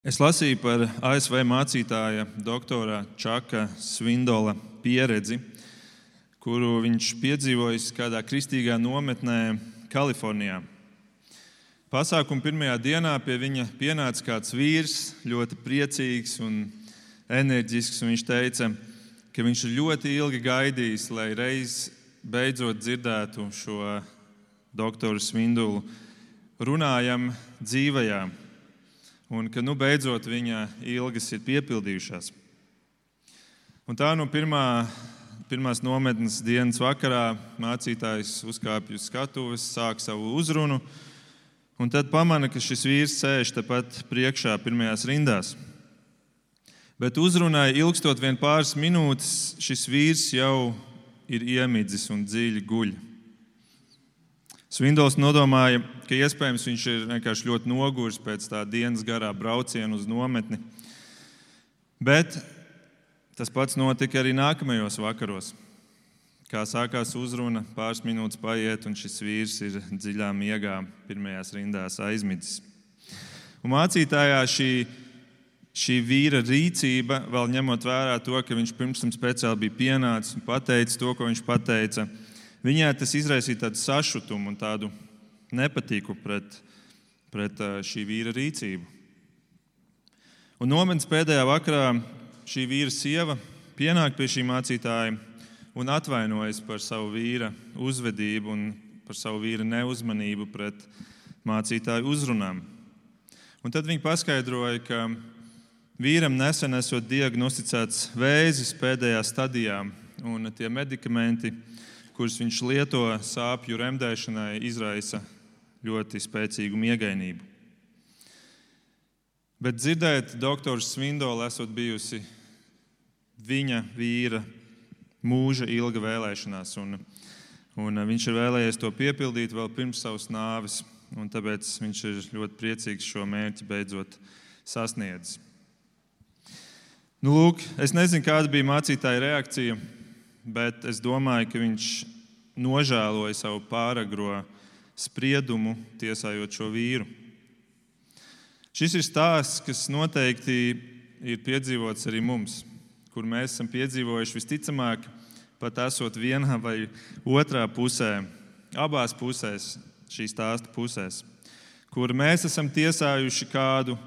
Es lasīju par ASV mācītāja doktora Čaka Svindola pieredzi, kuru viņš piedzīvojis kādā kristīgā nometnē Kalifornijā. Pasākuma pirmajā dienā pie viņa pienāca kāds vīrs, ļoti priecīgs un enerģisks. Un viņš teica, ka viņš ir ļoti ilgi gaidījis, lai reiz beidzot dzirdētu šo doktoru Svindulu runājam dzīvajām un ka nu, beidzot viņa ilgas ir piepildījušās. Un tā no pirmā, pirmās nometnes dienas vakarā mācītājs uzkāpj uz skatuves, sāk savu uzrunu, un tad pamana, ka šis vīrs sēž tepat priekšā, pirmajās rindās. Bet uzrunai ilgstot vien pāris minūtes, šis vīrs jau ir iemidzis un dziļi guļ. Svindols nodomāja, ka iespējams viņš ir vienkārši ļoti noguris pēc tā dienas garā brauciena uz nometni. Bet tas pats notika arī nākamajos vakaros. Kā sākās uzruna, pāris minūtes paiet, un šis vīrs ir dziļā miegā, pirmajās rindās aizmidzis. Un mācītājā šī, šī vīra rīcība, vēl ņemot vērā to, ka viņš pirms tam speciāli bija pienācis un pateicis to, ko viņš pateica, Viņai tas izraisīja tādu sašutumu un tādu nepatīku pret, pret šī vīra rīcību. Un nometnes pēdējā vakarā šī vīra sieva pienāk pie šī mācītāja un atvainojas par savu vīra uzvedību un par savu vīra neuzmanību pret mācītāju uzrunām. Un tad viņi paskaidroja, ka vīram nesen esot diagnosticēts vēzis pēdējā stadijā, un tie medikamenti, kurus viņš lieto sāpju remdēšanai, izraisa ļoti spēcīgu miegainību. Bet dzirdēt, doktora Svindola esot bijusi viņa vīra mūža ilga vēlēšanās, un, un viņš ir vēlējies to piepildīt vēl pirms savas nāves, un tāpēc viņš ir ļoti priecīgs šo mērķi beidzot sasniedzis. Nu, lūk, es nezinu, kāda bija mācītāja reakcija bet es domāju, ka viņš nožēloja savu pāragro spriedumu, tiesājot šo vīru. Šis ir stāsts, kas noteikti ir piedzīvots arī mums, kur mēs esam piedzīvojuši visticamāk, pat esot vienā vai otrā pusē, abās pusēs, šīs stāsta pusēs, kur mēs esam tiesājuši kādu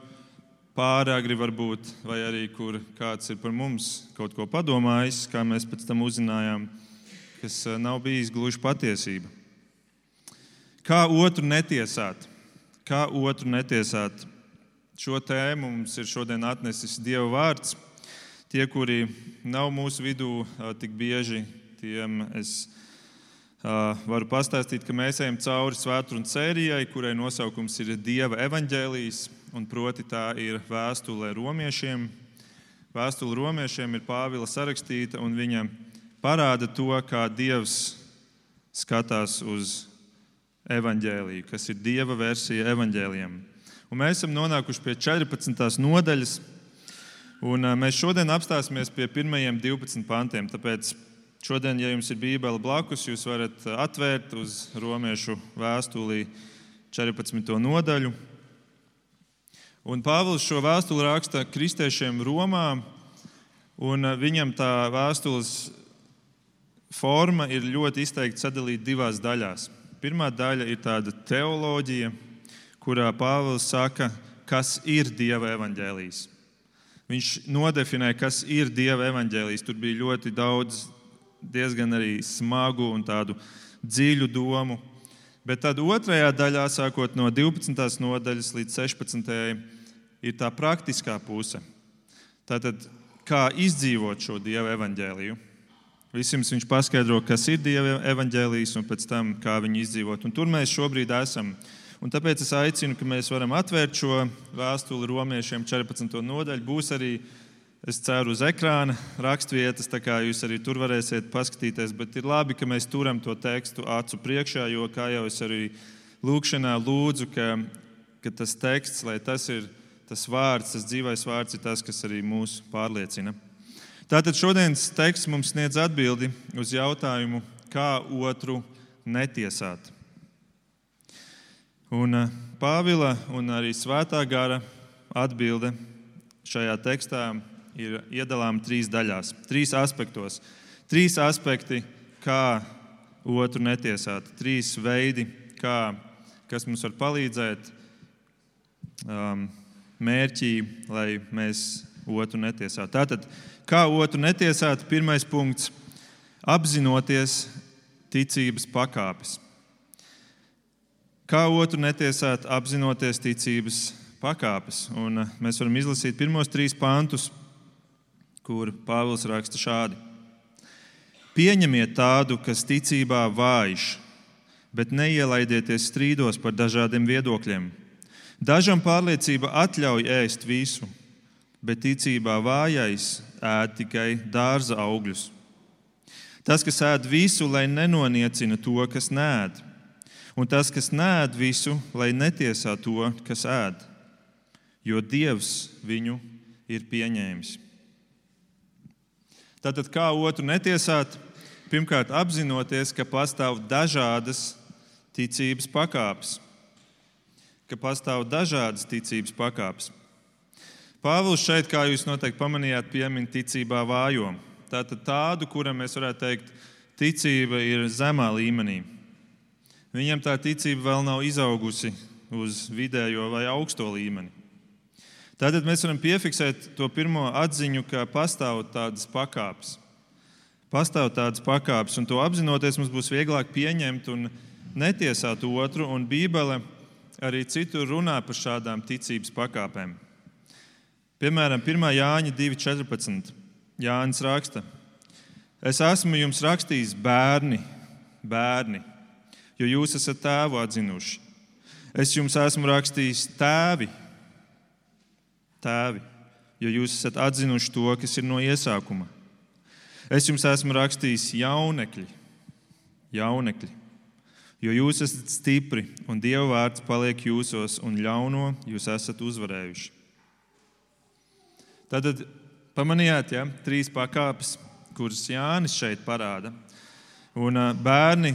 pāragri varbūt, vai arī kur kāds ir par mums kaut ko padomājis, kā mēs pēc tam uzzinājām, kas eh, nav bijis gluži patiesība. Kā otru netiesāt? Kā otru netiesāt? Šo tēmu mums ir šodien atnesis Dieva vārds. Tie, kuri nav mūsu vidū eh, tik bieži, tiem es Uh, varu pastāstīt, ka mēs ejam cauri svētdienas sērijai, kurai nosaukums ir Dieva evaņģēlijas, un proti tā ir vēstule romiešiem. Vēstule romiešiem ir Pāvila sarakstīta, un viņa parāda to, kā Dievs skatās uz evaņģēliju, kas ir Dieva versija evaņģēlijam. Un mēs esam nonākuši pie 14. nodaļas, un uh, mēs šodien apstāsimies pie pirmajiem 12 pantiem. Tāpēc Šodien, ja jums ir Bībele blakus, jūs varat atvērt uz romiešu vēstulī 14. nodaļu. Un Pāvils šo vēstuli raksta kristiešiem Romā, un uh, viņam tā vēstules forma ir ļoti izteikti sadalīta divās daļās. Pirmā daļa ir tāda teoloģija, kurā Pāvils saka, kas ir Dieva evaņģēlijs. Viņš nodefinē, kas ir Dieva evaņģēlijs. Tur bija ļoti daudz diezgan arī smagu un tādu dziļu domu. Bet tad otrajā daļā, sākot no 12. nodaļas līdz 16. ir tā praktiskā puse. Tātad, kā izdzīvot šo Dieva evaņģēliju. Visiem viņš paskaidro, kas ir Dieva evaņģēlijs un pēc tam, kā viņu izdzīvot. Un tur mēs šobrīd esam. Un tāpēc es aicinu, ka mēs varam atvērt šo vēstuli romiešiem 14. nodaļu. Būs arī Es ceru uz ekrāna raksturvietas, tā kā jūs arī tur varēsiet paskatīties. Bet ir labi, ka mēs turam to tekstu acu priekšā, jo, kā jau es arī lūkšanā lūdzu, ka, ka tas teksts, lai tas ir tas vārds, tas dzīvais vārds, ir tas, kas arī mūs pārliecina. Tātad šodienas teksts mums sniedz atbildi uz jautājumu, kā otru netiesāt. Un eh, Pāvila un arī Svētā gara atbilde šajā tekstā ir iedalāma trīs daļās, trīs aspektos. Trīs aspekti, kā otru netiesāt, trīs veidi, kā, kas mums var palīdzēt um, mērķī, lai mēs otru netiesātu. Tātad, kā otru netiesāt, pirmais punkts - apzinoties ticības pakāpes. Kā otru netiesāt, apzinoties ticības pakāpes. Un uh, mēs varam izlasīt pirmos trīs pantus, kur Pāvils raksta šādi: Pieņemiet tādu, kas ticībā vājš, bet neielaidieties strīdos par dažādiem viedokļiem. Dažam pārliecība atļauj ēst visu, bet ticībā vājais ēd tikai dārza augļus. Tas, kas ēd visu, lai nenoniecina to, kas nēd, un tas, kas nēd visu, lai netiesā to, kas ēd, jo Dievs viņu ir pieņēmis. Tātad, kā otru netiesāt? Pirmkārt, apzinoties, ka pastāv dažādas ticības pakāpes. Ka pastāv dažādas ticības pakāpes. Pāvils šeit, kā jūs noteikti pamanījāt, piemin ticībā vājo. Tātad tādu, kuram mēs varētu teikt, ticība ir zemā līmenī. Viņam tā ticība vēl nav izaugusi uz vidējo vai augsto līmeni. Tātad mēs varam piefiksēt to pirmo atziņu, ka pastāv tādas pakāpes. Pastāv tādas pakāpes, un to apzinoties, mums būs vieglāk pieņemt un netiesāt otru. Un Bībele arī citur runā par šādām ticības pakāpēm. Piemēram, 1. Jāņa 2.14. Jānis raksta, es esmu jums rakstījis bērni, bērni, jo jūs esat tēvu atzinuši. Es jums esmu rakstījis tēvi, tēvi, jo jūs esat atzinuši to, kas ir no iesākuma. Es jums esmu rakstījis jaunekļi, jaunekļi, jo jūs esat stipri un Dieva vārds paliek jūsos, un ļauno jūs esat uzvarējuši. Tad pamanījāt, ja, trīs pakāpes, kuras Jānis šeit parāda. Un bērni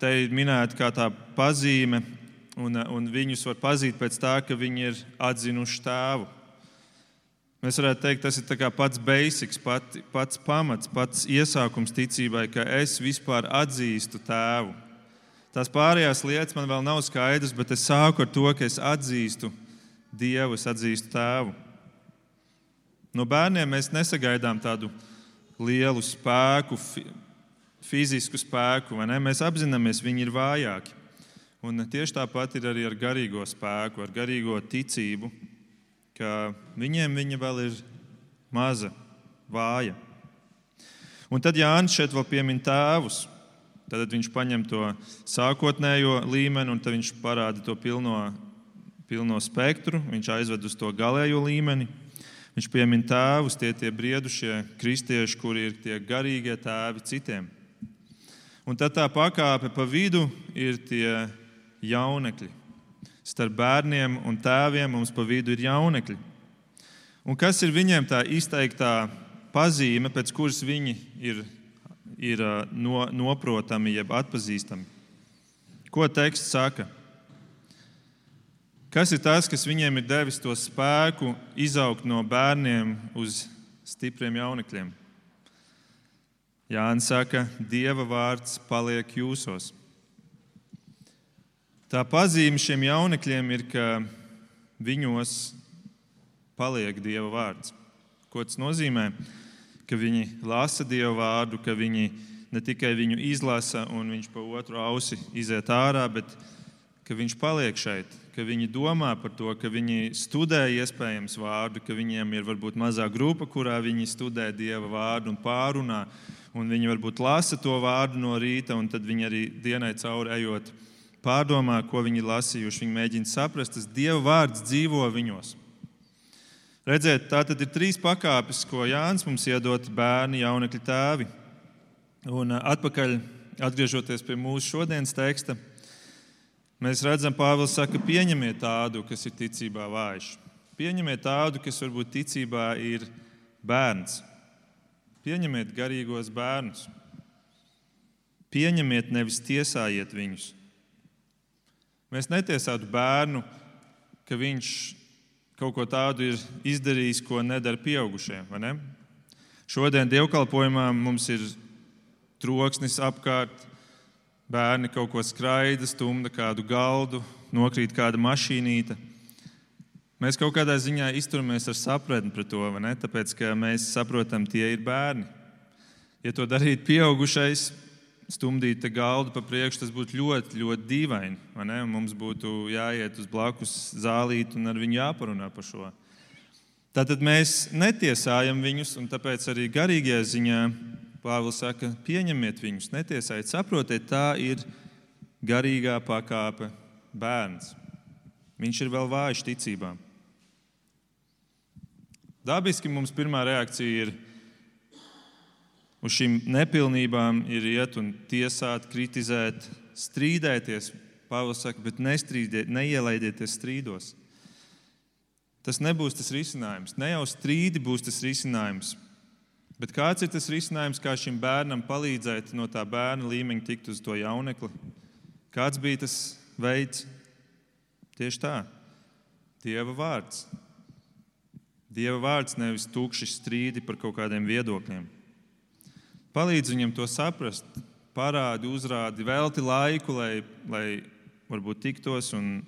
te ir minēti kā tā pazīme, un, un viņus var pazīt pēc tā, ka viņi ir atzinuši tēvu. Mēs varētu teikt, tas ir pats basics, pat, pats pamats, pats iesākums ticībai, ka es vispār atzīstu tēvu. Tās pārējās lietas man vēl nav skaidras, bet es sāku ar to, ka es atzīstu Dievu, es atzīstu tēvu. No bērniem mēs nesagaidām tādu lielu spēku, fizisku spēku, vai ne? Mēs apzināmies, viņi ir vājāki. Un tieši tāpat ir arī ar garīgo spēku, ar garīgo ticību, ka viņiem viņa vēl ir maza, vāja. Un tad Jānis šeit vēl piemin tēvus. Tad viņš paņem to sākotnējo līmeni, un viņš parāda to pilno, pilno spektru. Viņš aizved uz to galējo līmeni. Viņš piemin tēvus, tie ir briedušie kristieši, kuri ir tie garīgie tēvi citiem. Un tad tā pakāpe pa vidu ir tie jaunekļi. Starp bērniem un tēviem mums pa vidu ir jaunekļi. Un kas ir viņiem tā izteiktā pazīme, pēc kuras viņi ir, ir no, noprotami, jeb atpazīstami? Ko teksts saka? Kas ir tas, kas viņiem ir devis to spēku izaugt no bērniem uz stipriem jaunekļiem? Jānis saka, Dieva vārds paliek jūsos. Tā pazīme šiem jaunekļiem ir, ka viņos paliek Dieva vārds. Ko tas nozīmē? Ka viņi lasa Dieva vārdu, ka viņi ne tikai viņu izlasa un viņš pa otru ausi iziet ārā, bet ka viņš paliek šeit, ka viņi domā par to, ka viņi studē iespējams vārdu, ka viņiem ir varbūt mazā grupa, kurā viņi studē dieva vārdu un pārunā. Un viņi varbūt lasa to vārdu no rīta, un tad viņi arī dienai cauri ejot, pārdomā, ko viņi lasījuši. Viņi mēģina saprast, tas dieva vārds dzīvo viņos. Redziet, tā tad ir trīs pakāpes, ko Jānis mums iedod bērni, jaunekļi tēvi. Un atpakaļ, atgriežoties pie mūsu šodienas teksta, Mēs redzam, Pāvils saka, pieņemiet tādu, kas ir ticībā vājš. Pieņemiet tādu, kas varbūt ticībā ir bērns. Pieņemiet garīgos bērnus. Pieņemiet, nevis tiesājiet viņus. Mēs netiesātu bērnu, ka viņš kaut ko tādu ir izdarījis, ko nedara pieaugušie. Ne? Šodien dievkalpojumā mums ir troksnis apkārt, bērni kaut ko skraida, stumda kādu galdu, nokrīt kāda mašīnīte. Mēs kaut kādā ziņā izturamies ar sapratni pret to, tāpēc ka mēs saprotam, tie ir bērni. Ja to darītu pieaugušais, stumdīt galdu pa priekšu, tas būtu ļoti, ļoti dīvaini. Mums būtu jāiet uz blakus zālīti un ar viņu jāparunā par šo. Tātad mēs netiesājam viņus, un tāpēc arī garīgajā ziņā Pāvils saka, pieņemiet viņus, netiesājiet, saprotiet, tā ir garīgā pakāpe bērns. Viņš ir vēl vājš ticībā. Dabiski mums pirmā reakcija ir uz šīm nepilnībām, ir iet un tiesāt, kritizēt, strīdēties. Pāvils saka, bet neielaidieties strīdos. Tas nebūs tas risinājums. Ne jau strīdi būs tas risinājums. Bet kāds ir tas risinājums, kā šim bērnam palīdzēt no tā bērna līmeņa tikt uz to jaunekli? Kāds bija tas veids? Tieši tā, Dieva vārds. Dieva vārds nevis tukši strīdi par kaut kādiem viedokļiem. Palīdz viņam to saprast, parādi, uzrādi, velti laiku, lai, lai varbūt tiktos un,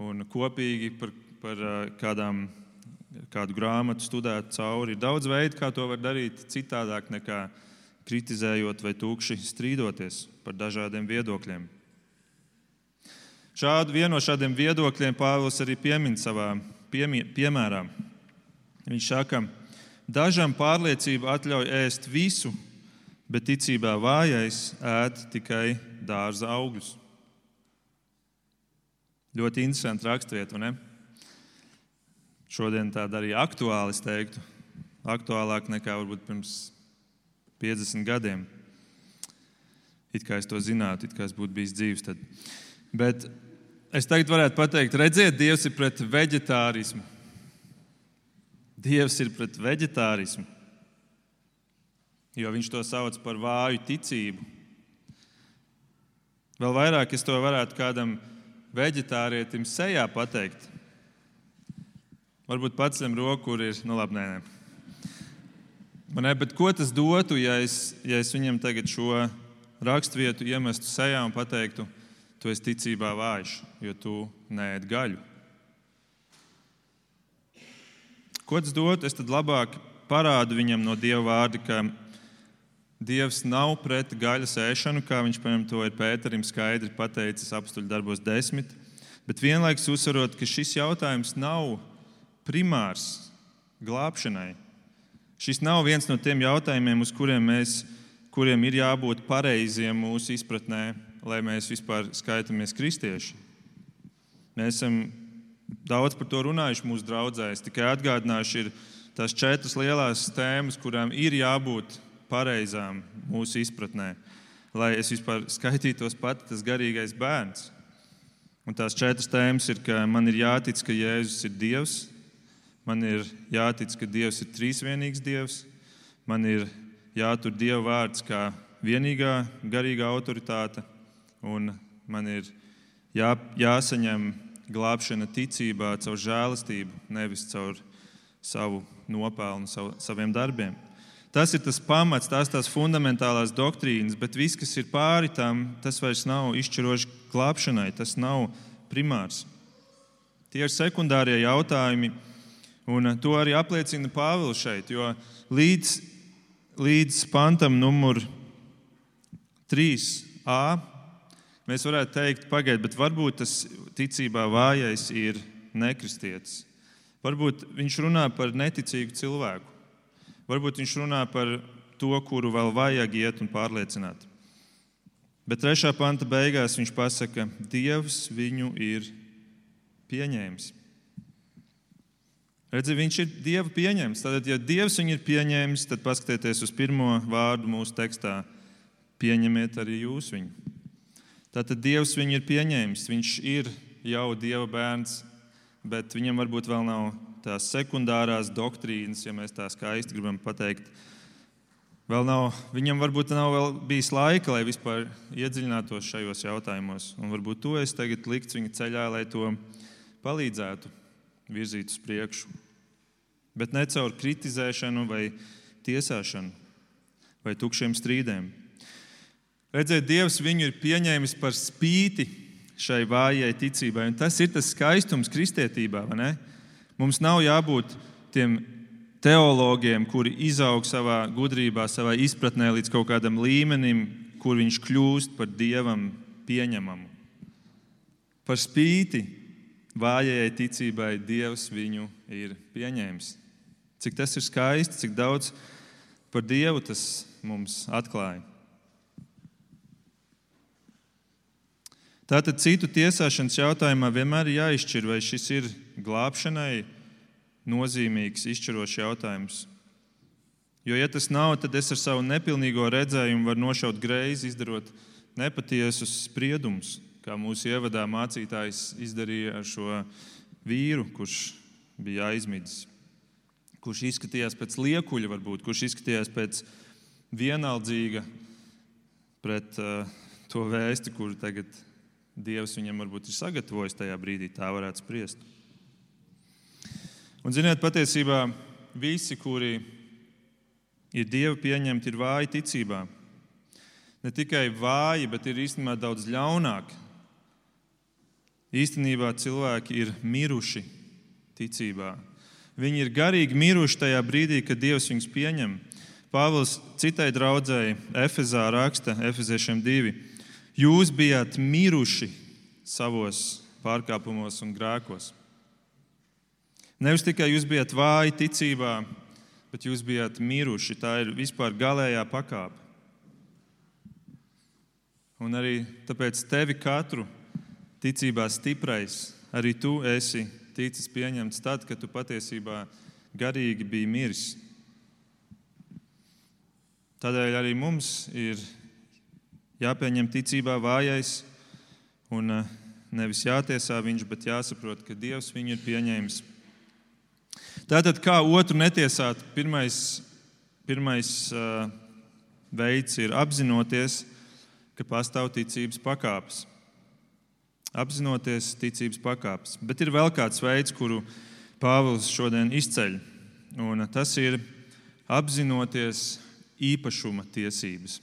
un kopīgi par par kādām, kādu grāmatu studēt cauri. Ir daudz veidu, kā to var darīt citādāk nekā kritizējot vai tūkši strīdoties par dažādiem viedokļiem. Šādu vienu no šādiem viedokļiem Pāvils arī piemin savā piemī, piemērā. Viņš saka, dažam pārliecība atļauj ēst visu, bet ticībā vājais ēd tikai dārza augļus. Ļoti interesanti raksturiet, vai ne? Šodien tāda arī aktuāla, es teiktu, aktuālāk nekā varbūt pirms 50 gadiem. It kā es to zinātu, it kā es būtu bijis dzīves. Tad. Bet es tagad varētu pateikt, redziet, Dievs ir pret vegetārismu. Dievs ir pret vegetārismu, jo viņš to sauc par vāju ticību. Vēl vairāk es to varētu kādam vegetārietim sejā pateikt. Varbūt paceļam roku, kur ir nu, labi, nē, nē. Man, bet ko tas dotu, ja es, ja es viņam tagad šo raksturvietu iemestu sejā un pateiktu, tu esi ticībā vājš, jo tu neēd gaļu? Ko tas dotu? Es tad labāk parādu viņam no Dieva vārda, ka Dievs nav pret gaļas ēšanu, kā viņš piemēram, to ir Pēterim skaidri pateicis apstuļu darbos desmit, bet vienlaikus uzsverot, ka šis jautājums nav primārs glābšanai. Šis nav viens no tiem jautājumiem, uz kuriem, mēs, kuriem ir jābūt pareiziem mūsu izpratnē, lai mēs vispār skaitāmies kristieši. Mēs esam daudz par to runājuši mūsu draugzēs. Tikai atgādināšu, ir tās četras lielās tēmas, kurām ir jābūt pareizām mūsu izpratnē, lai es vispār skaitītos pats tas garīgais bērns. Un tās četras tēmas ir, ka man ir jātic, ka Jēzus ir Dievs, Man ir jātic, ka Dievs ir trīsvienīgs Dievs. Man ir jātur Dieva vārds kā vienīgā garīgā autoritāte. Un man ir jā, jāsaņem glābšana ticībā caur žēlastību, nevis caur savu nopelnu, savu, saviem darbiem. Tas ir tas pamats, tās tās fundamentālās doktrīnas, bet viss, kas ir pāri tam, tas vairs nav izšķiroši glābšanai, tas nav primārs. Tie ir sekundārie jautājumi, Un eh, to arī apliecina Pāvils šeit, jo līdz, līdz pantam numur 3a mēs varētu teikt, pagaidiet, bet varbūt tas ticībā vājais ir nekristietis. Varbūt viņš runā par neticīgu cilvēku. Varbūt viņš runā par to, kuru vēl vajag iet un pārliecināt. Bet trešā panta beigās viņš pasaka, Dievs viņu ir pieņēmis. Redzi, viņš ir Dieva pieņemts. Tad, ja Dievs viņu ir pieņēmis, tad paskatieties uz pirmo vārdu mūsu tekstā. Pieņemiet arī jūs viņu. Tātad Dievs viņu ir pieņēmis. Viņš ir jau Dieva bērns, bet viņam varbūt vēl nav tās sekundārās doktrīnas, ja mēs tā skaisti gribam pateikt. Vēl nav, viņam varbūt nav bijis laika, lai vispār iedziļinātos šajos jautājumos. Un varbūt to es tagad liktu viņa ceļā, lai to palīdzētu virzīt uz priekšu. Bet ne caur kritizēšanu vai tiesāšanu vai tukšiem strīdiem. Redziet, Dievs viņu ir pieņēmis par spīti šai vājai ticībai. Un tas ir tas skaistums kristietībā. Mums nav jābūt tiem teologiem, kuri izaug savā gudrībā, savā izpratnē līdz kaut kādam līmenim, kur viņš kļūst par dievam pieņemamu. Par spīti vājajai ticībai Dievs viņu ir pieņēmis. Cik tas ir skaisti, cik daudz par Dievu tas mums atklāja. Tātad citu tiesāšanas jautājumā vienmēr ir jāizšķir, vai šis ir glābšanai nozīmīgs, izšķirošs jautājums. Jo, ja tas nav, tad es ar savu nepilnīgo redzējumu varu nošaut greizi, izdarot nepatiesus spriedumus, kā mūsu ievadā mācītājs izdarīja ar šo vīru, kurš bija aizmidzis, kurš izskatījās pēc liekuļa, varbūt, kurš izskatījās pēc vienaldzīga pret uh, to vēsti, kuru tagad Dievs viņam varbūt ir sagatavojis tajā brīdī, tā varētu spriest. Un, ziniet, patiesībā visi, kuri ir Dieva pieņemti, ir vāji ticībā. Ne tikai vāji, bet ir īstenībā daudz ļaunāki. Īstenībā cilvēki ir miruši ticībā. Viņi ir garīgi miruši tajā brīdī, kad Dievs viņus pieņem. Pāvils citai draudzēji Efezā raksta, Efeziešiem 2. Jūs bijāt miruši savos pārkāpumos un grēkos. Nevis tikai jūs bijat vāji ticībā, bet jūs bijāt miruši. Tā ir vispār galējā pakāpe. Un arī tāpēc tevi katru ticībā stiprais, arī tu esi ticis pieņemts tad, kad tu patiesībā garīgi biji miris. Tādēļ arī mums ir jāpieņem ticībā vājais un eh, nevis jātiesā viņš, bet jāsaprot, ka Dievs viņu ir pieņēmis. Tātad, kā otru netiesāt, pirmais, pirmais uh, veids ir apzinoties, ka pastāv ticības pakāpes. Apzinoties ticības pakāpes. Bet ir vēl kāds veids, kuru Pāvils šodien izceļ, un tas ir apzinoties īpašuma tiesības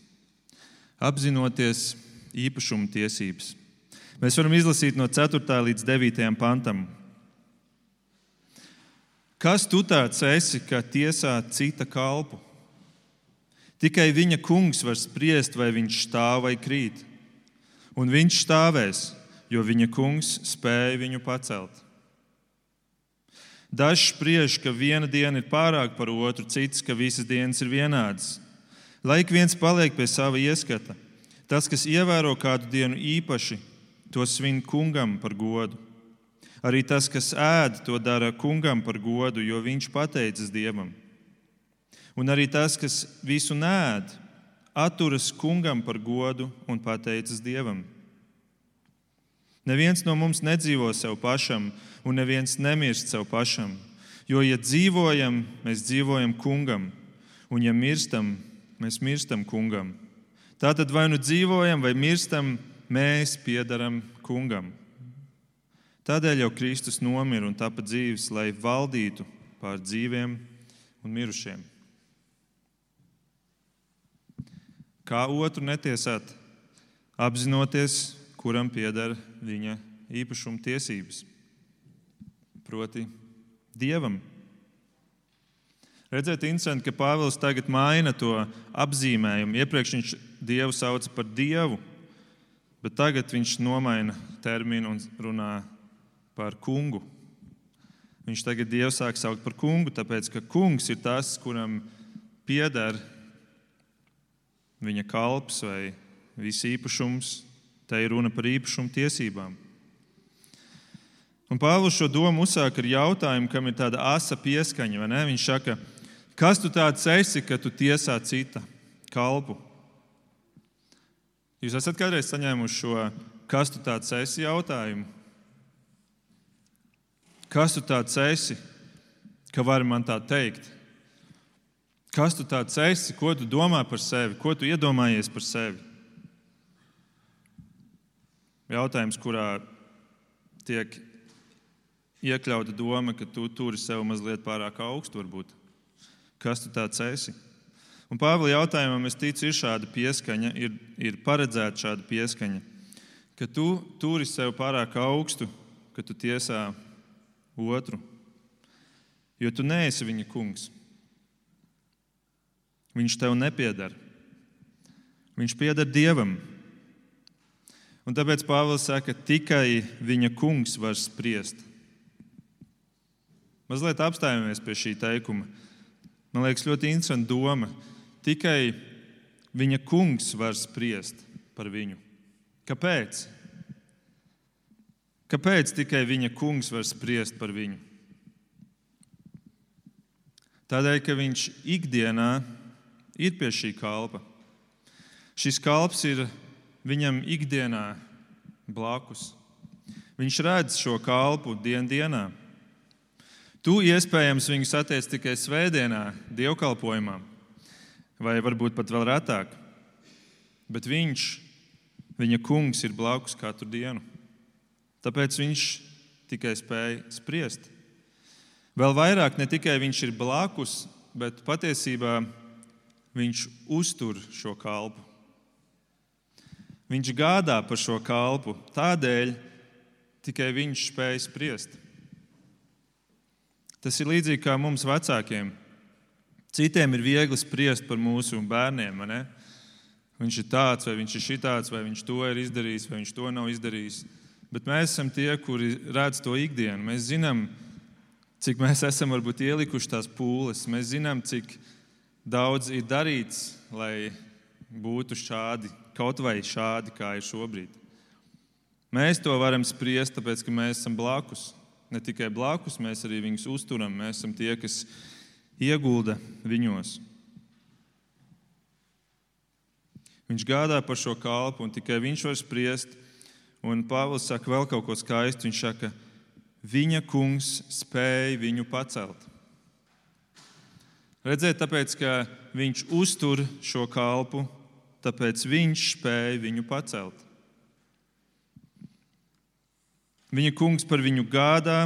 apzinoties īpašuma tiesības. Mēs varam izlasīt no 4. līdz 9. pantam. Kas tu tāds esi, ka tiesā cita kalpu? Tikai viņa kungs var spriest, vai viņš stāv vai krīt. Un viņš stāvēs, jo viņa kungs spēja viņu pacelt. Dažs spriež, ka viena diena ir pārāk par otru, cits, ka visas dienas ir vienādas. Lai ik viens paliek pie sava ieskata, tas, kas ievēro kādu dienu īpaši, to svin kungam par godu. Arī tas, kas ēd, to dara kungam par godu, jo viņš pateicas dievam. Un arī tas, kas visu nēd, atturas kungam par godu un pateicas dievam. Neviens no mums nedzīvo sev pašam, un neviens nemirst sev pašam. Jo, ja dzīvojam, mēs dzīvojam kungam, un ja mirstam, mēs mirstam kungam. Tātad vai nu dzīvojam, vai mirstam, mēs piedaram kungam. Tādēļ jau Kristus nomira un tapa dzīves, lai valdītu pār dzīviem un mirušiem. Kā otru netiesāt, apzinoties, kuram pieder viņa īpašuma tiesības, proti, Dievam. Redzēt, interesanti, ka Pāvils tagad maina to apzīmējumu. Iepriekš viņš Dievu sauca par Dievu, bet tagad viņš nomaina terminu un runā par kungu. Viņš tagad Dievu sāk saukt par kungu, tāpēc ka kungs ir tas, kuram pieder viņa kalps vai viss īpašums. Te ir runa par īpašumu tiesībām. Un Pāvils šo domu uzsāk ar jautājumu, kam ir tāda asa pieskaņa. Viņš saka, ka Kas tu tāds esi, ka tu tiesā cita kalpu? Jūs esat kādreiz saņēmuši šo kas tu tāds esi jautājumu? Kas tu tāds esi, ka vari man tā teikt? Kas tu tāds esi, ko tu domā par sevi, ko tu iedomājies par sevi? Jautājums, kurā tiek iekļauta doma, ka tu turi sev mazliet pārāk augstu. Varbūt. Kas tu tāds esi? Un Pāvila jautājumam es ticu, ir šāda pieskaņa, ir, ir paredzēta šāda pieskaņa, ka tu turi sev pārāk augstu, ka tu tiesā otru, jo tu neesi viņa kungs. Viņš tev nepiedara. Viņš pieder Dievam. Un tāpēc Pāvils saka, ka tikai viņa kungs var spriest. Mazliet apstājamies pie šī teikuma. Man liekas, ļoti interesanta doma. Tikai viņa kungs var spriest par viņu. Kāpēc? Kāpēc tikai viņa kungs var spriest par viņu? Tādēļ, ka viņš ikdienā ir pie šī kalpa. Šis kalps ir viņam ikdienā blakus. Viņš redz šo kalpu dien dienā. Tu iespējams viņu satiec tikai svētdienā, dievkalpojumā, vai varbūt pat vēl retāk. Bet viņš, viņa kungs, ir blakus katru dienu. Tāpēc viņš tikai spēja spriest. Vēl vairāk, ne tikai viņš ir blakus, bet patiesībā viņš uztur šo kalpu. Viņš gādā par šo kalpu, tādēļ tikai viņš spēja spriest. Tas ir līdzīgi kā mums vecākiem. Citiem ir viegli spriest par mūsu bērniem. Viņš ir tāds, vai viņš ir šitāds, vai viņš to ir izdarījis, vai viņš to nav izdarījis. Bet mēs esam tie, kuri redz to ikdienu. Mēs zinām, cik mēs esam varbūt ielikuši tās pūles. Mēs zinām, cik daudz ir darīts, lai būtu šādi, kaut vai šādi, kā ir šobrīd. Mēs to varam spriest, tāpēc ka mēs esam blakus ne tikai blakus, mēs arī viņus uzturam. Mēs esam tie, kas iegulda viņos. Viņš gādā par šo kalpu, un tikai viņš var spriest. Un Pāvils saka vēl kaut ko skaistu. Viņš saka, viņa kungs spēja viņu pacelt. Redzēt, tāpēc, ka viņš uztur šo kalpu, tāpēc viņš spēja viņu pacelt. Viņa kungs par viņu gādā,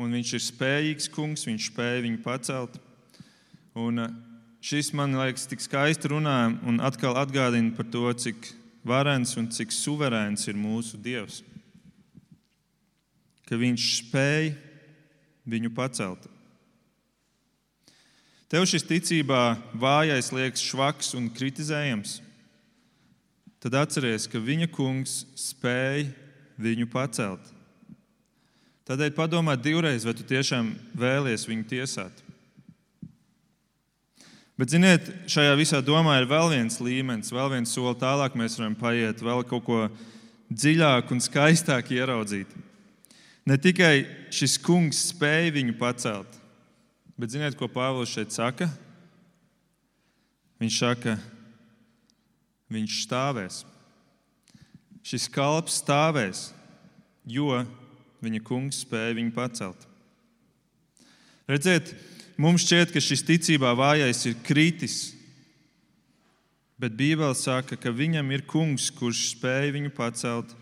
un viņš ir spējīgs kungs, viņš spēja viņu pacelt. Un eh, šis man liekas tik skaisti runā un atkal atgādina par to, cik varens un cik suverēns ir mūsu Dievs. Ka viņš spēja viņu pacelt. Tev šis ticībā vājais liekas švaks un kritizējams. Tad atceries, ka viņa kungs spēja viņu pacelt. Tādēļ padomā divreiz, vai tu tiešām vēlies viņu tiesāt. Bet, ziniet, šajā visā domā ir vēl viens līmenis, vēl viens soli tālāk. Mēs varam paiet, vēl kaut ko dziļāku un skaistāku ieraudzīt. Ne tikai šis kungs spēja viņu pacelt, bet ziniet, ko Pāvils šeit saka? Viņš saka, viņš stāvēs šis kalps stāvēs, jo viņa kungs spēja viņu pacelt. Redziet, mums šķiet, ka šis ticībā vājais ir kritis, bet Bībele saka, ka viņam ir kungs, kurš spēja viņu pacelt,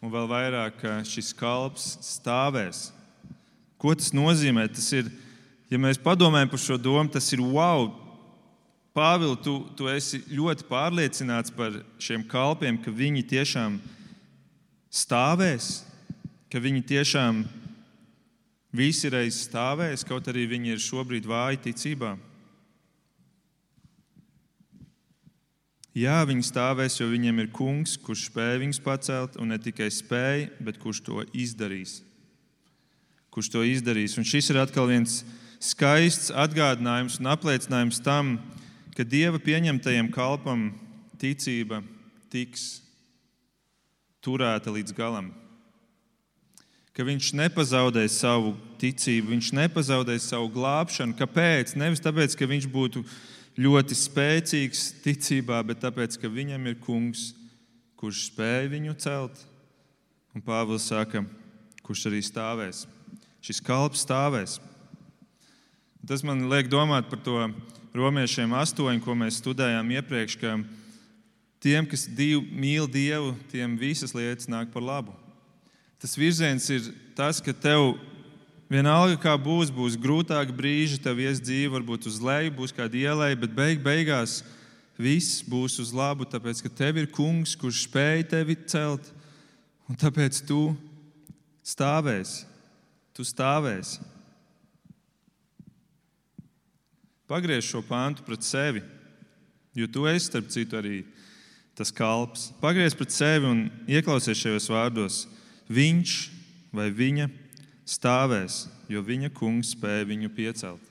un vēl vairāk, ka šis kalps stāvēs. Ko tas nozīmē? Tas ir, ja mēs padomājam par šo domu, tas ir wow, Pāvils, tu, tu esi ļoti pārliecināts par šiem kalpiem, ka viņi tiešām stāvēs, ka viņi tiešām visi reiz stāvēs, kaut arī viņi ir šobrīd vāji ticībā. Jā, viņi stāvēs, jo viņiem ir kungs, kurš spēj viņus pacelt, un ne tikai spēj, bet kurš to izdarīs. Kurš to izdarīs. Un šis ir atkal viens skaists atgādinājums un apliecinājums tam, ka Dieva pieņemtajam kalpam ticība tiks turēta līdz galam. Ka viņš nepazaudēs savu ticību, viņš nepazaudēs savu glābšanu. Kāpēc? Nevis tāpēc, ka viņš būtu ļoti spēcīgs ticībā, bet tāpēc, ka viņam ir kungs, kurš spēj viņu celt. Un Pāvils saka, kurš arī stāvēs. Šis kalps stāvēs. Tas man liek domāt par to romiešiem 8, ko mēs studējām iepriekš, ka tiem, kas div, mīl Dievu, tiem visas lietas nāk par labu. Tas virziens ir tas, ka tev vienalga, kā būs, būs grūtāk brīži, tev ies dzīve, varbūt uz leju, būs kāda ielai, bet beig beigās viss būs uz labu, tāpēc ka tev ir kungs, kurš spēj tevi celt, un tāpēc tu stāvēsi. Tu stāvēsi. Pagriež šo pāntu pret sevi, jo tu esi starp citu arī tas kalps. Pagriež pret sevi un ieklausies šajos vārdos viņš vai viņa stāvēs, jo viņa kungs spēja viņu piecelt.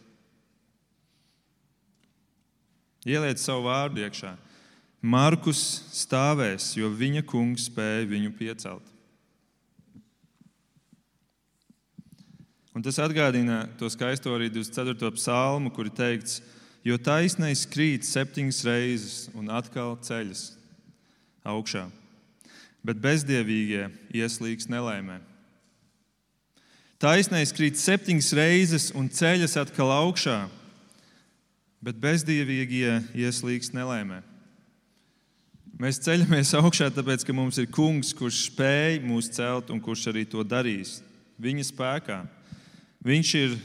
Ieliec savu vārdu iekšā. Markus stāvēs, jo viņa kungs spēja viņu piecelt. Un tas atgādina to skaisto arī 24. psalmu, kur ir teikts, jo taisnais krīt septiņas reizes un atkal ceļas augšā bet bezdievīgie ieslīgs nelaimē. Taisnais krīt septiņas reizes un ceļas atkal augšā, bet bezdievīgie ieslīgs nelaimē. Mēs ceļamies augšā, tāpēc, ka mums ir kungs, kurš spēj mūs celt un kurš arī to darīs. Viņa spēkā. Viņš ir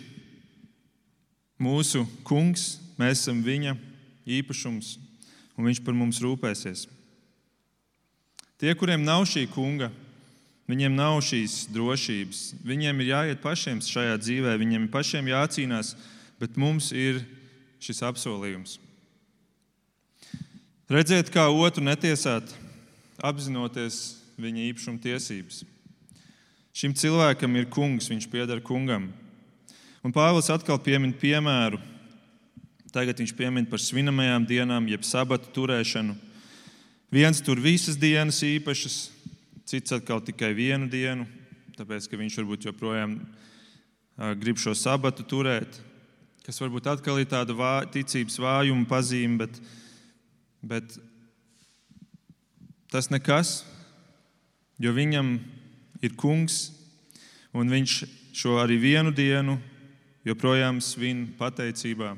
mūsu kungs, mēs esam viņa īpašums, un viņš par mums rūpēsies. Tie, kuriem nav šī kunga, viņiem nav šīs drošības. Viņiem ir jāiet pašiem šajā dzīvē, viņiem ir pašiem jācīnās, bet mums ir šis apsolījums. Redzēt, kā otru netiesāt, apzinoties viņa īpašuma tiesības. Šim cilvēkam ir kungs, viņš pieder kungam. Un Pāvils atkal piemin piemēru. Tagad viņš piemin par svinamajām dienām, jeb sabatu turēšanu. Viens tur visas dienas īpašas, cits atkal tikai vienu dienu, tāpēc ka viņš varbūt joprojām grib šo sabatu turēt, kas varbūt atkal ir tāda vā, ticības vājuma pazīme, bet, bet tas nekas, jo viņam ir kungs, un viņš šo arī vienu dienu joprojām svin pateicībā.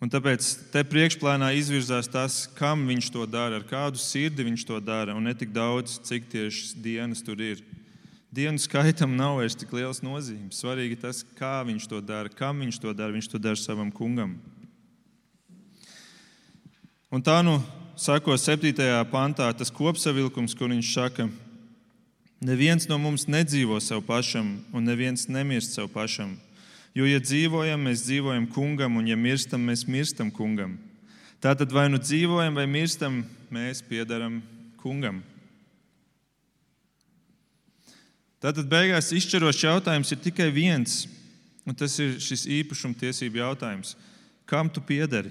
Un tāpēc te priekšplānā izvirzās tas, kam viņš to dara, ar kādu sirdi viņš to dara, un ne tik daudz, cik tieši dienas tur ir. Dienu skaitam nav vairs tik liels nozīmes. Svarīgi tas, kā viņš to dara, kam viņš to dara. Viņš to dara savam kungam. Un tā nu sako 7. pantā tas kopsavilkums, kur viņš saka, neviens no mums nedzīvo sev pašam, un neviens nemirst sev pašam. Jo, ja dzīvojam, mēs dzīvojam kungam, un ja mirstam, mēs mirstam kungam. Tātad vai nu dzīvojam, vai mirstam, mēs piedaram kungam. Tātad beigās izšķirošs jautājums ir tikai viens, un tas ir šis īpašumtiesību jautājums. Kam tu piedari?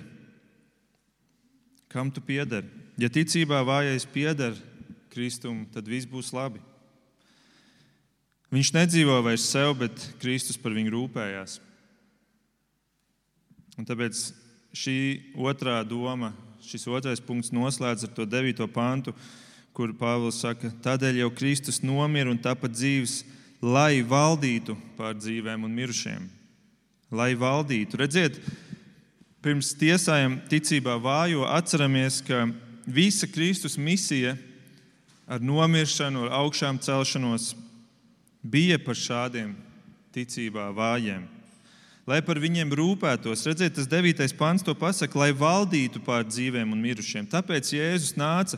Kam tu piedari? Ja ticībā vājais pieder Kristum, tad viss būs labi. Viņš nedzīvo vairs sev, bet Kristus par viņu rūpējās. Un tāpēc šī otrā doma, šis otrais punkts noslēdz ar to 9. pantu, kur Pāvils saka, tādēļ jau Kristus nomira un tāpat dzīves, lai valdītu pār dzīvēm un mirušiem. Lai valdītu. Redziet, pirms tiesājam ticībā vājo, atceramies, ka visa Kristus misija ar nomiršanu, ar augšām celšanos bija par šādiem ticībā vājiem. Lai par viņiem rūpētos, redziet, tas 9. pāns to pasaka, lai valdītu pār dzīvēm un mirušiem. Tāpēc Jēzus nāca,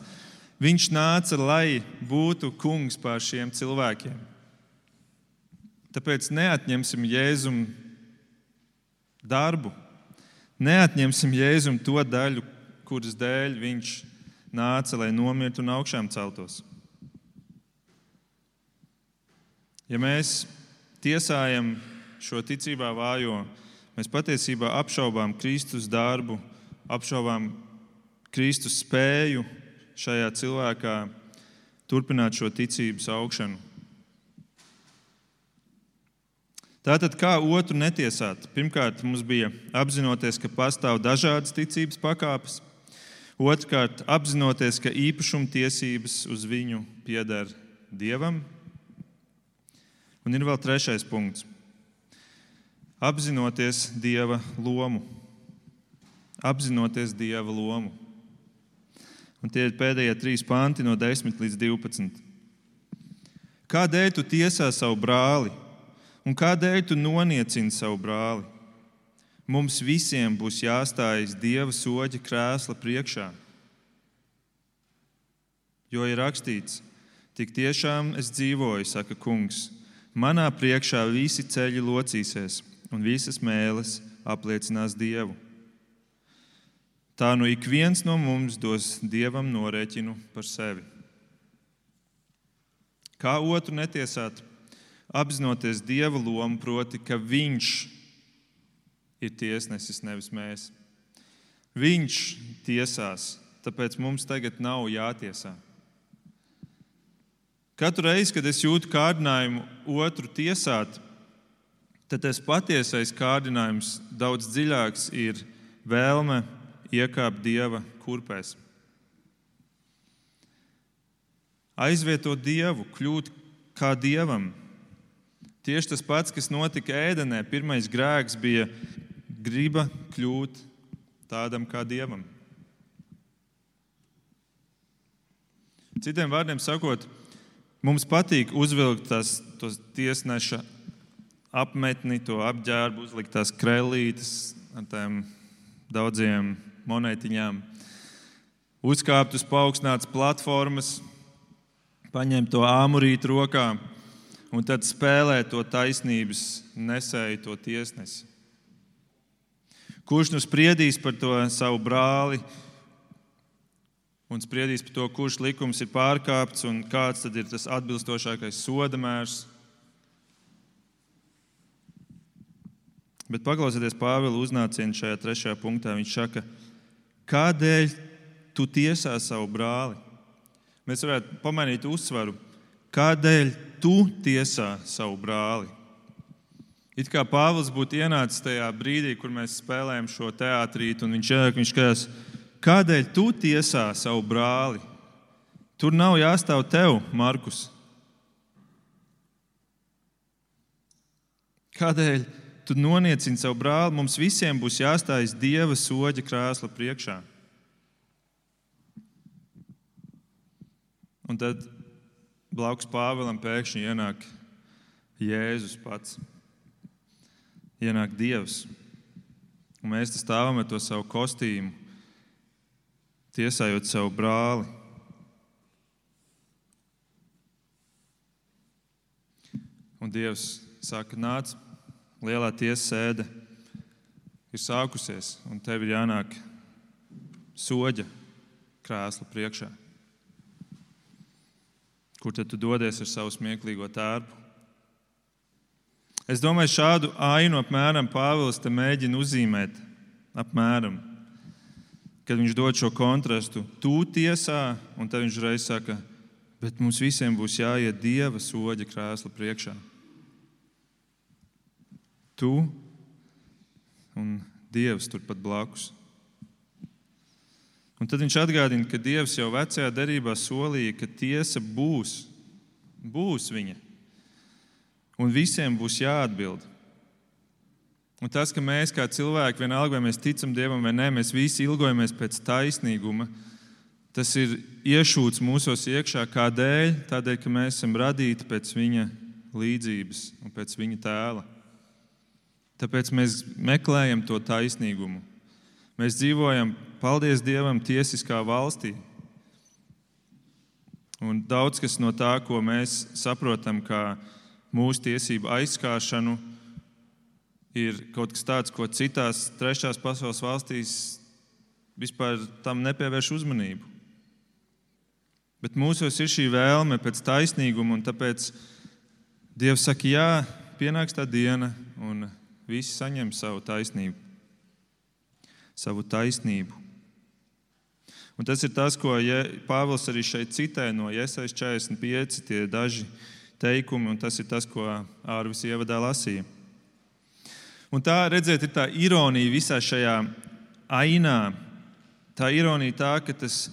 viņš nāca, lai būtu kungs pār šiem cilvēkiem. Tāpēc neatņemsim Jēzum darbu, neatņemsim Jēzum to daļu, kuras dēļ viņš nāca, lai nomirtu un augšām celtos. Ja mēs tiesājam šo ticībā vājo, mēs patiesībā apšaubām Kristus darbu, apšaubām Kristus spēju šajā cilvēkā turpināt šo ticības augšanu. Tātad, kā otru netiesāt? Pirmkārt, mums bija apzinoties, ka pastāv dažādas ticības pakāpes. Otrkārt, apzinoties, ka īpašuma tiesības uz viņu pieder Dievam, Un ir vēl trešais punkts. Apzinoties Dieva lomu. Apzinoties Dieva lomu. Un tie ir pēdējie trīs panti no 10 līdz 12. Kādēļ tu tiesā savu brāli? Un kādēļ tu noniecini savu brāli? Mums visiem būs jāstājas Dieva soļa krēsla priekšā. Jo ir rakstīts, tik tiešām es dzīvoju, saka kungs. Manā priekšā visi ceļi locīsies, un visas mēlis apliecinās Dievu. Tā nu ik viens no mums dos Dievam norēķinu par sevi. Kā otru netiesāt, apzinoties Dieva lomu, proti, ka Viņš ir tiesnesis, nevis mēs. Viņš tiesās, tāpēc mums tagad nav jātiesā. Katru reizi, kad es jūtu kārdinājumu otru tiesāt, tad tas patiesais kārdinājums daudz dziļāks ir vēlme iekāpt dieva kurpēs. Aizvietot dievu, kļūt kā dievam. Tieši tas pats, kas notika ēdenē. Pirmais grēks bija griba kļūt tādam kā dievam. Citiem vārdiem sakot, mums patīk uzvilkt tās tiesneša apmetni, to apģērbu, uzlikt tās krēlītes ar tām daudziem monētiņām, uzkāpt uz paaugstinātas platformas, paņemt to āmurītu rokā un tad spēlēt to taisnības nesēju, to tiesnesi. Kurš nu spriedīs par to savu brāli un spriedīs par to, kurš likums ir pārkāpts un kāds tad ir tas atbilstošākais soda mērs. Bet paklausieties Pāvila uznācienu šajā trešajā punktā. Viņš saka, kādēļ tu tiesā savu brāli? Mēs varētu pamainīt uzsvaru. Kādēļ tu tiesā savu brāli? It kā Pāvils būtu ienācis tajā brīdī, kur mēs spēlējam šo teātrīti, un viņš ienāk, viņš skatās, kādēļ tu tiesā savu brāli? Tur nav jāstāv tev, Markus. Kādēļ tu noniecini savu brāli? Mums visiem būs jāstājas Dieva soļa krēsla priekšā. Un tad blakus Pāvēlam pēkšņi ienāk Jēzus pats ienāk Dievs. Un mēs stāvam ar to savu kostīmu, tiesājot savu brāli. Un Dievs saka, nāc, lielā tiesa sēde ir sākusies, un tev ir jānāk soļa krēsla priekšā. Kur tad tu dodies ar savu smieklīgo tērpu? Es domāju, šādu ainu apmēram Pāvils te mēģina uzzīmēt. Apmēram. Kad viņš dod šo kontrastu, tu tiesā, un tad viņš reiz saka, bet mums visiem būs jāiet dieva soļa krēsla priekšā. Tu un dievs turpat blakus. Un tad viņš atgādina, ka dievs jau vecajā derībā solīja, ka tiesa būs, būs viņa un visiem būs jāatbild. Un tas, ka mēs kā cilvēki, vienalga vai mēs ticam Dievam vai nē, mēs visi ilgojamies pēc taisnīguma, tas ir iešūts mūsos iekšā. Kādēļ? Tādēļ, ka mēs esam radīti pēc Viņa līdzības un pēc Viņa tēla. Tāpēc mēs meklējam to taisnīgumu. Mēs dzīvojam, paldies Dievam, tiesiskā valstī. Un daudz kas no tā, ko mēs saprotam, kā mūsu tiesību aizskāršanu ir kaut kas tāds, ko citās trešās pasaules valstīs vispār tam nepievērš uzmanību. Bet mūsos ir šī vēlme pēc taisnīguma, un tāpēc Dievs saka, jā, pienāks tā diena, un visi saņem savu taisnību. Savu taisnību. Un tas ir tas, ko Pāvils arī šeit citē no Iesaistas 45, tie daži teikumi, un tas ir tas, ko Ārvis ievadā lasīja. Un tā redzēt, ir tā ironija visā šajā ainā. Tā ironija tā, ka tas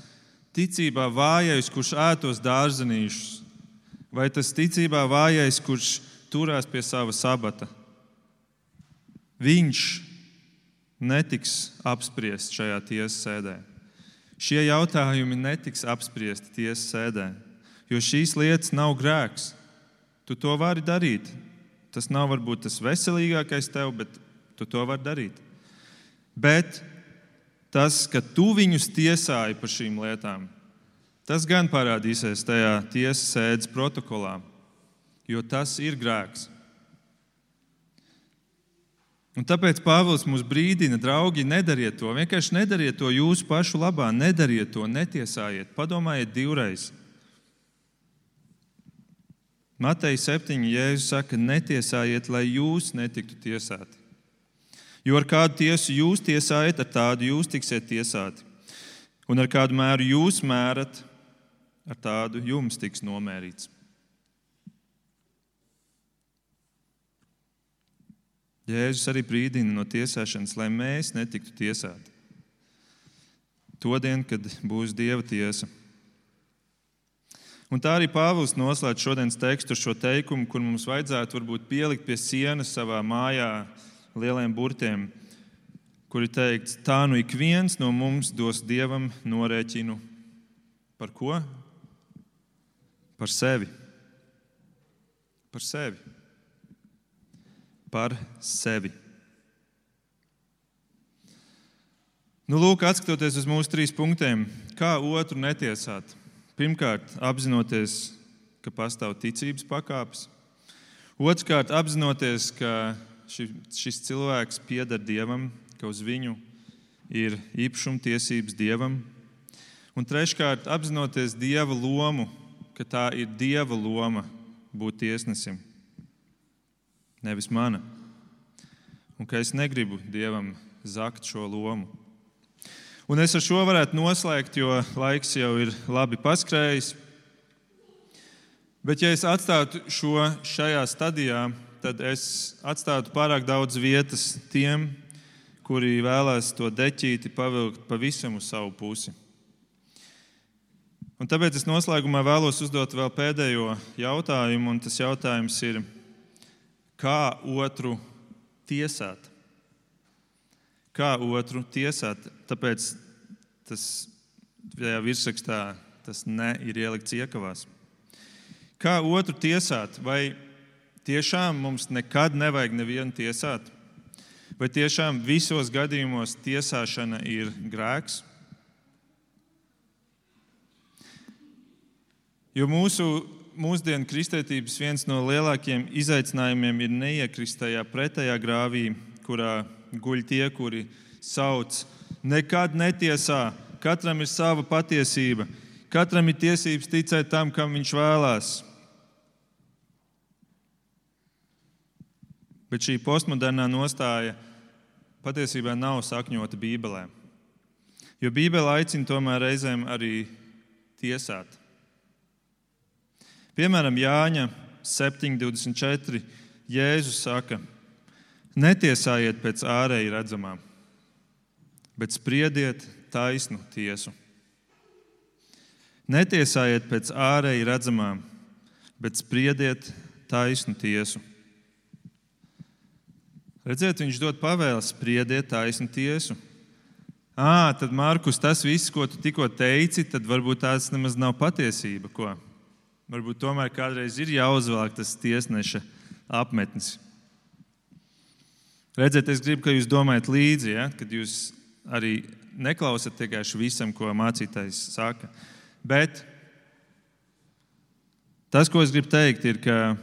ticībā vājais, kurš ētos dārzenīšus, vai tas ticībā vājais, kurš turās pie sava sabata, viņš netiks apspriests šajā tiesas sēdē. Šie jautājumi netiks apspriesti tiesas sēdē, jo šīs lietas nav grēks. Tu to vari darīt. Tas nav varbūt tas veselīgākais tev, bet tu to vari darīt. Bet tas, ka tu viņus tiesāji par šīm lietām, tas gan parādīsies tajā tiesas sēdes protokolā, jo tas ir grēks. Un tāpēc Pāvils mums brīdina, draugi, nedariet to. Vienkārši nedariet to jūsu pašu labā, nedariet to, netiesājiet, padomājiet divreiz. Mateja 7. Jēzus saka, netiesājiet, lai jūs netiktu tiesāti. Jo ar kādu tiesu jūs tiesājat, ar tādu jūs tiksiet tiesāti. Un ar kādu mēru jūs mērat, ar tādu jums tiks nomērīts. Jēzus arī brīdina no tiesāšanas, lai mēs netiktu tiesāti. To dienu, kad būs Dieva tiesa. Un tā arī Pāvils noslēdz šodienas tekstu ar šo teikumu, kur mums vajadzētu varbūt pielikt pie sienas savā mājā lieliem burtiem, kur ir teikts, tā nu ik viens no mums dos Dievam norēķinu par ko? Par sevi. Par sevi par sevi. Nu, lūk, skatoties uz mūsu trīs punktiem, kā otru netiesāt. Pirmkārt, apzinoties, ka pastāv ticības pakāpes. Otrkārt, apzinoties, ka ši, šis cilvēks pieder dievam, ka uz viņu ir īpašuma tiesības dievam. Un treškārt, apzinoties dieva lomu, ka tā ir dieva loma būt tiesnesim nevis mana. Un ka es negribu Dievam zakt šo lomu. Un es ar šo varētu noslēgt, jo laiks jau ir labi paskrējis. Bet, ja es atstātu šo šajā stadijā, tad es atstātu pārāk daudz vietas tiem, kuri vēlēs to deķīti pavilkt pavisam uz savu pusi. Un tāpēc es noslēgumā vēlos uzdot vēl pēdējo jautājumu, un tas jautājums ir, kā otru tiesāt. Kā otru tiesāt, tāpēc tas tajā virsrakstā tas ne ir ielikts iekavās. Kā otru tiesāt? Vai tiešām mums nekad nevajag nevienu tiesāt? Vai tiešām visos gadījumos tiesāšana ir grēks? Jo mūsu mūsdienu kristietības viens no lielākajiem izaicinājumiem ir neiekrist tajā pretējā grāvī, kurā guļ tie, kuri sauc, nekad netiesā, katram ir sava patiesība, katram ir tiesības ticēt tam, kam viņš vēlās. Bet šī postmodernā nostāja patiesībā nav sakņota Bībelē. Jo Bībele aicina tomēr reizēm arī tiesāt. Piemēram, Jāņa 7,24. Jēzus saka, netiesājiet pēc ārēji redzamā, bet spriediet taisnu tiesu. Netiesājiet pēc ārēji redzamā, bet spriediet taisnu tiesu. Redziet, viņš dod pavēli, spriediet taisnu tiesu. À, tad, Mārkus, tas viss, ko tu tikko teici, tad varbūt tās nemaz nav patiesība. Ko? Varbūt tomēr kādreiz ir jāuzvelk tas tiesneša apmetnis. Redziet, es gribu, ka jūs domājat līdzi, ja? kad jūs arī neklausat tikai visam, ko mācītājs saka. Bet tas, ko es gribu teikt, ir, ka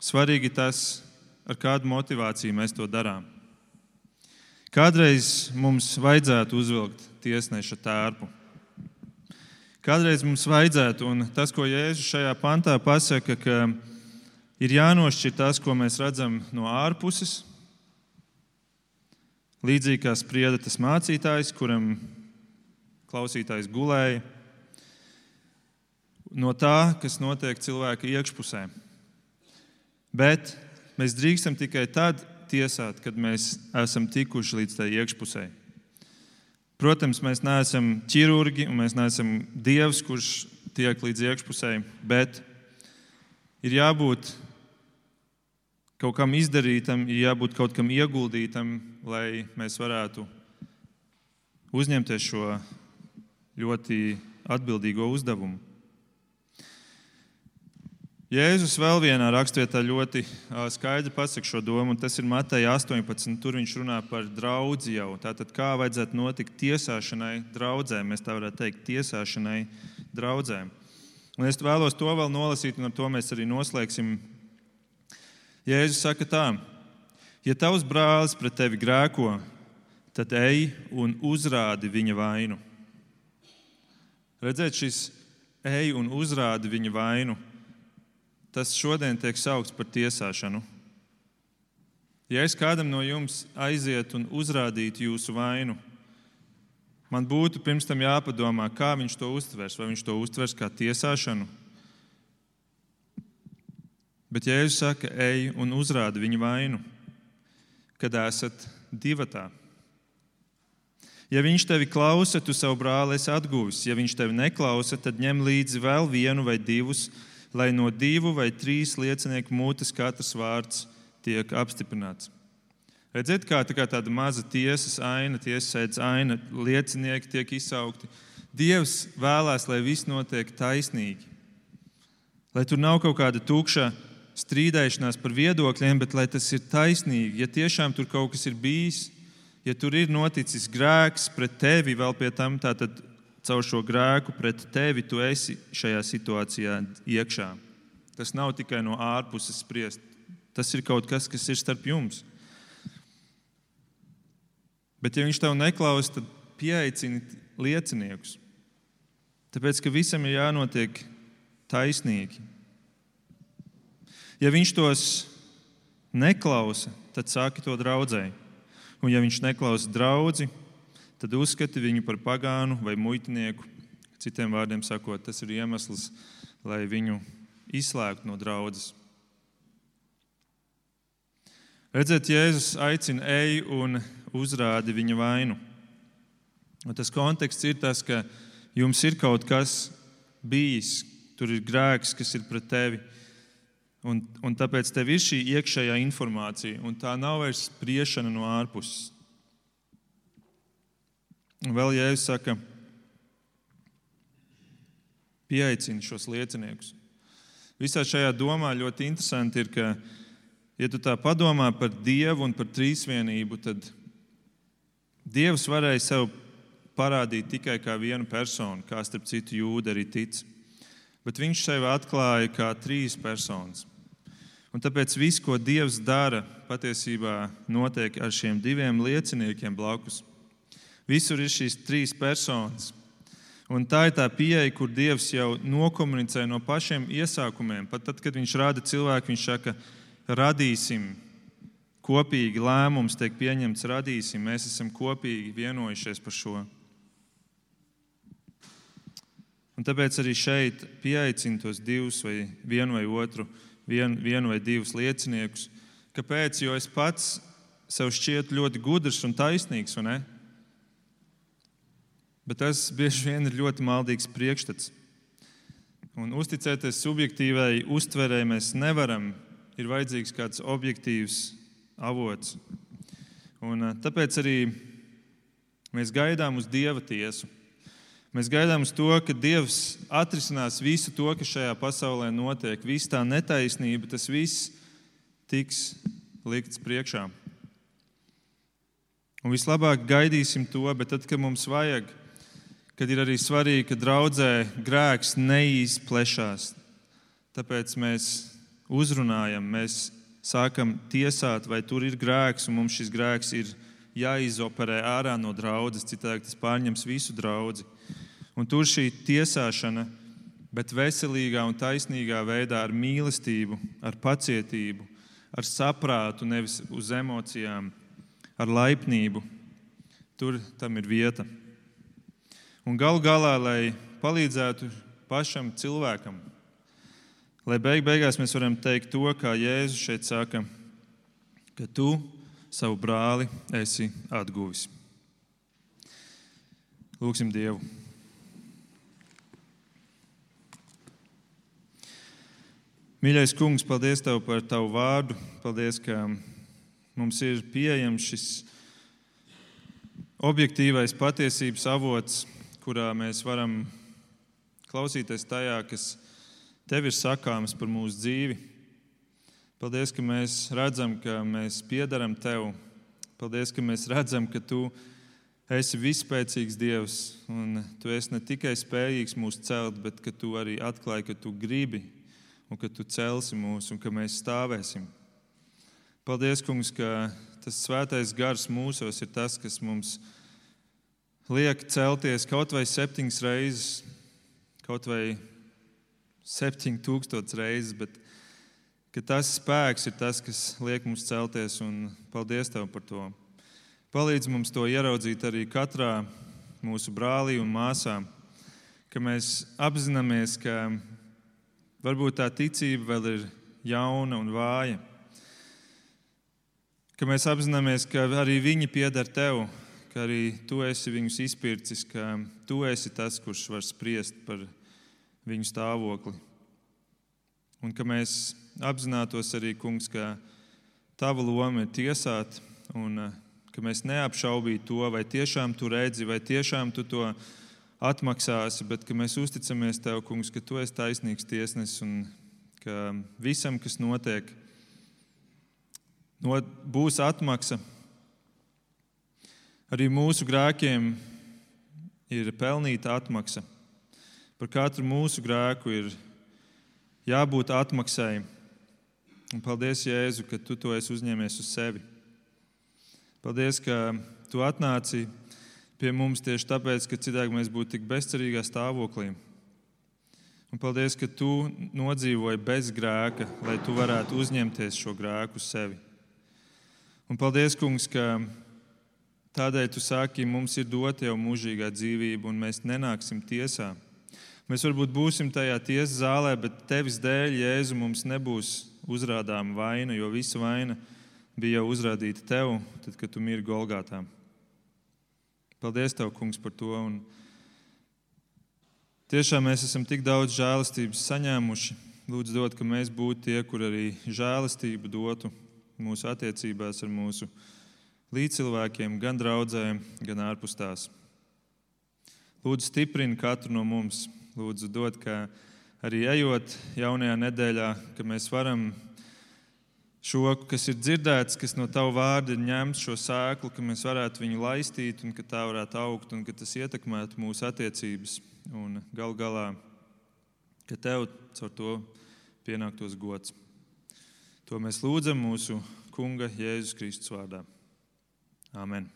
svarīgi tas, ar kādu motivāciju mēs to darām. Kādreiz mums vajadzētu uzvilkt tiesneša tērpu. Kādreiz mums vajadzētu, un tas, ko Jēzus šajā pantā pasaka, ka ir jānošķir tas, ko mēs redzam no ārpuses. Līdzīgi kā sprieda tas mācītājs, kuram klausītājs gulēja, no tā, kas notiek cilvēka iekšpusē. Bet mēs drīkstam tikai tad tiesāt, kad mēs esam tikuši līdz tai iekšpusē. Protams, mēs neesam ķirurgi un mēs neesam dievs, kurš tiek līdz iekšpusē, bet ir jābūt kaut kam izdarītam, ir jābūt kaut kam ieguldītam, lai mēs varētu uzņemties šo ļoti atbildīgo uzdevumu. Jēzus vēl vienā rakstvietā ļoti skaidri pasaka šo domu, un tas ir Mateja 18. Tur viņš runā par draugu jau. Tātad, kā vajadzētu notikt tiesāšanai draudzēm, mēs tā varētu teikt, tiesāšanai draudzēm. Un es vēlos to vēl nolasīt, un ar to mēs arī noslēgsim. Jēzus saka tā, ja tavs brālis pret tevi grēko, tad ej un uzrādi viņa vainu. Redzēt, šis ej un uzrādi viņa vainu tas šodien tiek saukts par tiesāšanu. Ja es kādam no jums aizietu un uzrādītu jūsu vainu, man būtu pirms tam jāpadomā, kā viņš to uztvers. Vai viņš to uztvers kā tiesāšanu? Bet Jēzus saka, ej un uzrādi viņa vainu, kad esat divatā. Ja viņš tevi klausa, tu savu brāli esi atguvis. Ja viņš tevi neklausa, tad ņem līdzi vēl vienu vai divus lai no divu vai trīs liecinieku mutes katrs vārds tiek apstiprināts. Redziet, kā, tā kā tāda maza tiesas aina, tiesas aina, liecinieki tiek izsaukti. Dievs vēlēs, lai viss notiek taisnīgi. Lai tur nav kaut kāda tukša strīdēšanās par viedokļiem, bet lai tas ir taisnīgi. Ja tiešām tur kaut kas ir bijis, ja tur ir noticis grēks pret tevi, vēl pie tam tātad caur šo grēku pret tevi tu esi šajā situācijā iekšā. Tas nav tikai no ārpuses spriest. Tas ir kaut kas, kas ir starp jums. Bet, ja viņš tev neklausa, tad pieaicini lieciniekus. Tāpēc, ka visam ir jānotiek taisnīgi. Ja viņš tos neklausa, tad sāki to draudzēji. Un, ja viņš neklausa draugu, tad uzskati viņu par pagānu vai muitinieku. Citiem vārdiem sakot, tas ir iemesls, lai viņu izslēgtu no draudzes. Redziet, Jēzus aicina ej un uzrādi viņa vainu. Un tas konteksts ir tas, ka jums ir kaut kas bijis, tur ir grēks, kas ir pret tevi. Un, un tāpēc tev ir šī iekšējā informācija, un tā nav vairs spriešana no ārpuses. Un vēl Jēzus saka, pieaicini šos lieciniekus. Visā šajā domā ļoti interesanti ir, ka, ja tu tā padomā par Dievu un par trīsvienību, tad Dievs varēja sev parādīt tikai kā vienu personu, kā starp citu jūda arī tic. Bet viņš sevi atklāja kā trīs personas. Un tāpēc viss, ko Dievs dara, patiesībā notiek ar šiem diviem lieciniekiem blakus. Visur ir šīs trīs personas. Un tā ir tā pieeja, kur Dievs jau nokomunicē no pašiem iesākumiem. Pat tad, kad Viņš rada cilvēku, Viņš saka, radīsim kopīgi lēmums, tiek pieņemts, radīsim. Mēs esam kopīgi vienojušies par šo. Un tāpēc arī šeit pieaicinu tos divus, vai vienu vai otru, vienu, vienu vai divus lieciniekus. Kāpēc? Jo es pats sev šķietu ļoti gudrs un taisnīgs, vai ne? Bet tas bieži vien ir ļoti maldīgs priekšstats. Un uzticēties subjektīvai uztverei mēs nevaram. Ir vajadzīgs kāds objektīvs avots. Un, eh, tāpēc arī mēs gaidām uz Dieva tiesu. Mēs gaidām uz to, ka Dievs atrisinās visu to, kas šajā pasaulē notiek. Visa tā netaisnība, tas viss tiks likts priekšā. Un vislabāk gaidīsim to, bet tad, kad mums vajag, kad ir arī svarīgi, ka draudzē grēks neizplešās. Tāpēc mēs uzrunājam, mēs sākam tiesāt, vai tur ir grēks, un mums šis grēks ir jāizoperē ārā no draudzes, citādi tas pārņems visu draugu. Un tur šī tiesāšana, bet veselīgā un taisnīgā veidā ar mīlestību, ar pacietību, ar saprātu, nevis uz emocijām, ar laipnību, tur tam ir vieta. Un gal galā, lai palīdzētu pašam cilvēkam, lai beig beigās mēs varam teikt to, kā Jēzus šeit saka, ka tu savu brāli esi atguvis. Lūksim Dievu! Mīļais kungs, paldies Tev par Tavu vārdu. Paldies, ka mums ir pieejams šis objektīvais patiesības avots kurā mēs varam klausīties tajā, kas tev ir sakāms par mūsu dzīvi. Paldies, ka mēs redzam, ka mēs piedaram tev. Paldies, ka mēs redzam, ka tu esi vispēcīgs Dievs un tu esi ne tikai spējīgs mūs celt, bet ka tu arī atklāji, ka tu gribi un ka tu celsi mūs un ka mēs stāvēsim. Paldies, Kungs, ka tas svētais gars mūsos ir tas, kas mums liek celties kaut vai septiņas reizes, kaut vai septiņu tūkstotis reizes, bet tas spēks ir tas, kas liek mums celties, un paldies Tev par to. Palīdz mums to ieraudzīt arī katrā mūsu brālī un māsā, ka mēs apzināmies, ka varbūt tā ticība vēl ir jauna un vāja ka mēs apzināmies, ka arī viņi pieder tev, ka arī tu esi viņus izpircis, ka tu esi tas, kurš var spriest par viņu stāvokli. Un ka mēs apzinātos arī, kungs, ka tava loma ir tiesāt, un ka mēs neapšaubītu to, vai tiešām tu redzi, vai tiešām tu to atmaksāsi, bet ka mēs uzticamies tev, kungs, ka tu esi taisnīgs tiesnesis un ka visam, kas notiek, no, būs atmaksa. Arī mūsu grēkiem ir pelnīta atmaksa. Par katru mūsu grēku ir jābūt atmaksai. Un paldies, Jēzu, ka tu to esi uzņēmies uz sevi. Paldies, ka tu atnāci pie mums tieši tāpēc, ka citādi mēs būtu tik bezcerīgā stāvoklī. Un paldies, ka tu nodzīvoji bez grēka, lai tu varētu uzņemties šo grēku sevi. Un paldies, Kungs, ka tādēļ tu saki, mums ir dota jau mūžīgā dzīvība, un mēs nenāksim tiesā. Mēs varbūt būsim tajā tiesas zālē, bet tevis dēļ, Jēzu, mums nebūs uzrādāma vaina, jo visa vaina bija jau uzrādīta tev, tad, kad tu miri Golgātā. Paldies, Tev, Kungs, par to. Un tiešām mēs esam tik daudz žēlastības saņēmuši. Lūdzu, dod, ka mēs būtu tie, kur arī žēlastību dotu mūsu attiecībās ar mūsu līdzcilvēkiem, gan draudzēm, gan ārpus tās. Lūdzu, stiprini katru no mums. Lūdzu, dod, ka arī ejot jaunajā nedēļā, ka mēs varam šo, kas ir dzirdēts, kas no tava vārda ir ņemts, šo sēklu, ka mēs varētu viņu laistīt un ka tā varētu augt un ka tas ietekmētu mūsu attiecības. Un gal galā, ka tev caur to pienāktos gods. To mēs lūdzam mūsu Kunga Jēzus Kristus vārdā. Amen.